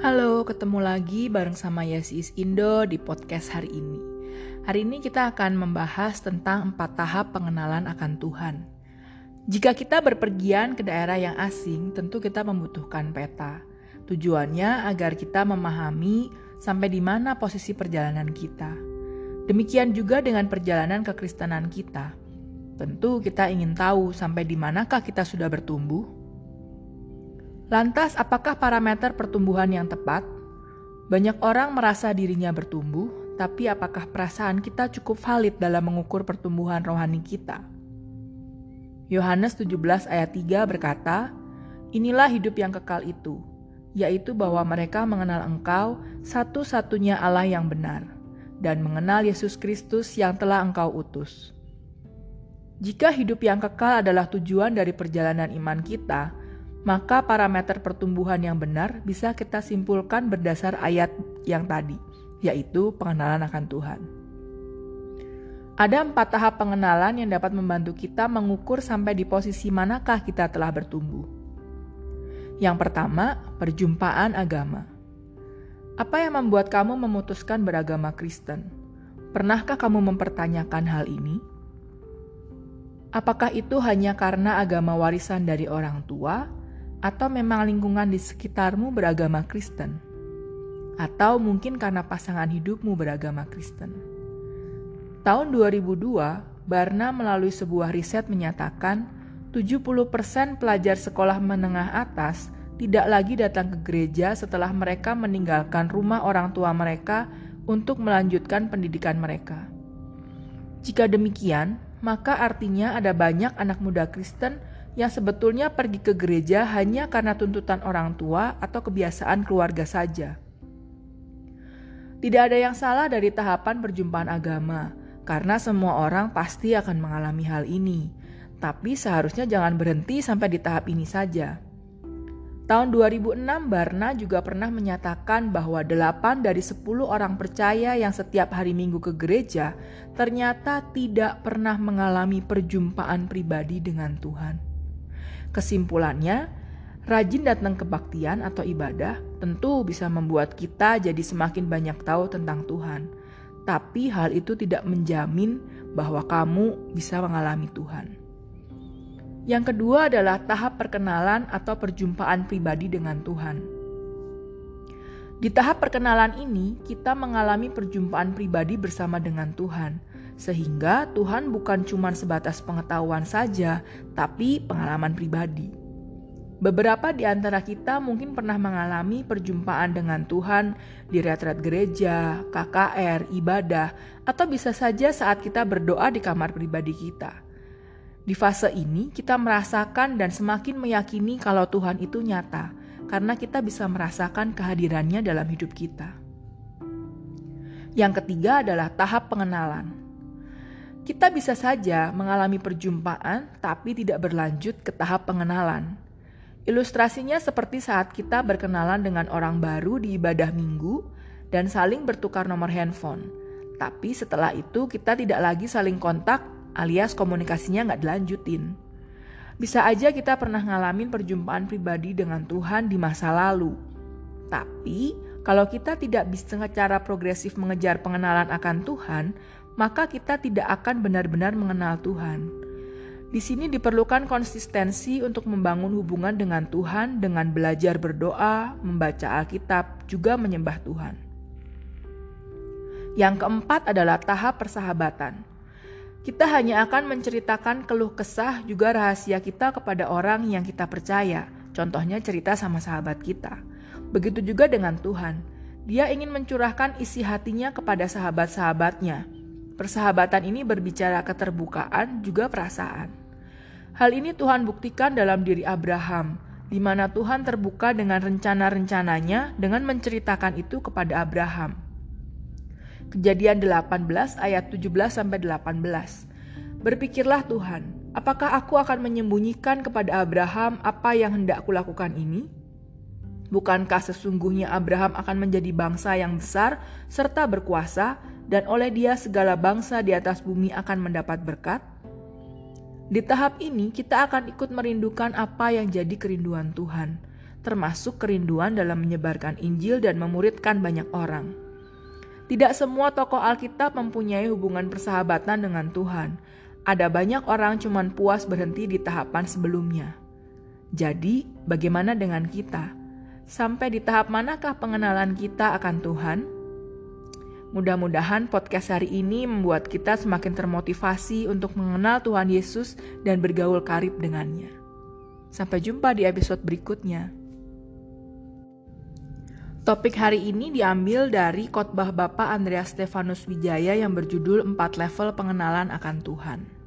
Halo, ketemu lagi bareng sama Yesis Indo di podcast hari ini. Hari ini kita akan membahas tentang empat tahap pengenalan akan Tuhan. Jika kita berpergian ke daerah yang asing, tentu kita membutuhkan peta. Tujuannya agar kita memahami sampai di mana posisi perjalanan kita. Demikian juga dengan perjalanan kekristenan kita. Tentu kita ingin tahu sampai di manakah kita sudah bertumbuh Lantas, apakah parameter pertumbuhan yang tepat? Banyak orang merasa dirinya bertumbuh, tapi apakah perasaan kita cukup valid dalam mengukur pertumbuhan rohani kita? Yohanes 17 ayat 3 berkata, Inilah hidup yang kekal itu, yaitu bahwa mereka mengenal engkau satu-satunya Allah yang benar, dan mengenal Yesus Kristus yang telah engkau utus. Jika hidup yang kekal adalah tujuan dari perjalanan iman kita, maka parameter pertumbuhan yang benar bisa kita simpulkan berdasar ayat yang tadi, yaitu pengenalan akan Tuhan. Ada empat tahap pengenalan yang dapat membantu kita mengukur sampai di posisi manakah kita telah bertumbuh. Yang pertama, perjumpaan agama. Apa yang membuat kamu memutuskan beragama Kristen? Pernahkah kamu mempertanyakan hal ini? Apakah itu hanya karena agama warisan dari orang tua, atau memang lingkungan di sekitarmu beragama Kristen? Atau mungkin karena pasangan hidupmu beragama Kristen? Tahun 2002, Barna melalui sebuah riset menyatakan 70% pelajar sekolah menengah atas tidak lagi datang ke gereja setelah mereka meninggalkan rumah orang tua mereka untuk melanjutkan pendidikan mereka. Jika demikian, maka artinya ada banyak anak muda Kristen yang sebetulnya pergi ke gereja hanya karena tuntutan orang tua atau kebiasaan keluarga saja. Tidak ada yang salah dari tahapan perjumpaan agama, karena semua orang pasti akan mengalami hal ini. Tapi seharusnya jangan berhenti sampai di tahap ini saja. Tahun 2006 Barna juga pernah menyatakan bahwa 8 dari 10 orang percaya yang setiap hari Minggu ke gereja ternyata tidak pernah mengalami perjumpaan pribadi dengan Tuhan. Kesimpulannya, rajin datang kebaktian atau ibadah tentu bisa membuat kita jadi semakin banyak tahu tentang Tuhan. Tapi hal itu tidak menjamin bahwa kamu bisa mengalami Tuhan. Yang kedua adalah tahap perkenalan atau perjumpaan pribadi dengan Tuhan. Di tahap perkenalan ini, kita mengalami perjumpaan pribadi bersama dengan Tuhan sehingga Tuhan bukan cuma sebatas pengetahuan saja, tapi pengalaman pribadi. Beberapa di antara kita mungkin pernah mengalami perjumpaan dengan Tuhan di retret gereja, KKR, ibadah, atau bisa saja saat kita berdoa di kamar pribadi kita. Di fase ini, kita merasakan dan semakin meyakini kalau Tuhan itu nyata, karena kita bisa merasakan kehadirannya dalam hidup kita. Yang ketiga adalah tahap pengenalan. Kita bisa saja mengalami perjumpaan, tapi tidak berlanjut ke tahap pengenalan. Ilustrasinya seperti saat kita berkenalan dengan orang baru di ibadah minggu dan saling bertukar nomor handphone. Tapi setelah itu kita tidak lagi saling kontak alias komunikasinya nggak dilanjutin. Bisa aja kita pernah ngalamin perjumpaan pribadi dengan Tuhan di masa lalu. Tapi kalau kita tidak bisa secara progresif mengejar pengenalan akan Tuhan, maka kita tidak akan benar-benar mengenal Tuhan. Di sini diperlukan konsistensi untuk membangun hubungan dengan Tuhan dengan belajar berdoa, membaca Alkitab, juga menyembah Tuhan. Yang keempat adalah tahap persahabatan. Kita hanya akan menceritakan keluh kesah juga rahasia kita kepada orang yang kita percaya. Contohnya cerita sama sahabat kita. Begitu juga dengan Tuhan. Dia ingin mencurahkan isi hatinya kepada sahabat-sahabatnya Persahabatan ini berbicara keterbukaan juga perasaan. Hal ini Tuhan buktikan dalam diri Abraham, di mana Tuhan terbuka dengan rencana-rencananya dengan menceritakan itu kepada Abraham. Kejadian 18 ayat 17 sampai 18. Berpikirlah Tuhan, apakah aku akan menyembunyikan kepada Abraham apa yang hendak kulakukan ini? Bukankah sesungguhnya Abraham akan menjadi bangsa yang besar serta berkuasa dan oleh dia segala bangsa di atas bumi akan mendapat berkat? Di tahap ini kita akan ikut merindukan apa yang jadi kerinduan Tuhan. termasuk kerinduan dalam menyebarkan Injil dan memuridkan banyak orang. Tidak semua tokoh Alkitab mempunyai hubungan persahabatan dengan Tuhan. Ada banyak orang cuman puas berhenti di tahapan sebelumnya. Jadi, bagaimana dengan kita? Sampai di tahap manakah pengenalan kita akan Tuhan? Mudah-mudahan podcast hari ini membuat kita semakin termotivasi untuk mengenal Tuhan Yesus dan bergaul karib dengannya. Sampai jumpa di episode berikutnya. Topik hari ini diambil dari khotbah Bapak Andreas Stefanus Wijaya yang berjudul 4 level pengenalan akan Tuhan.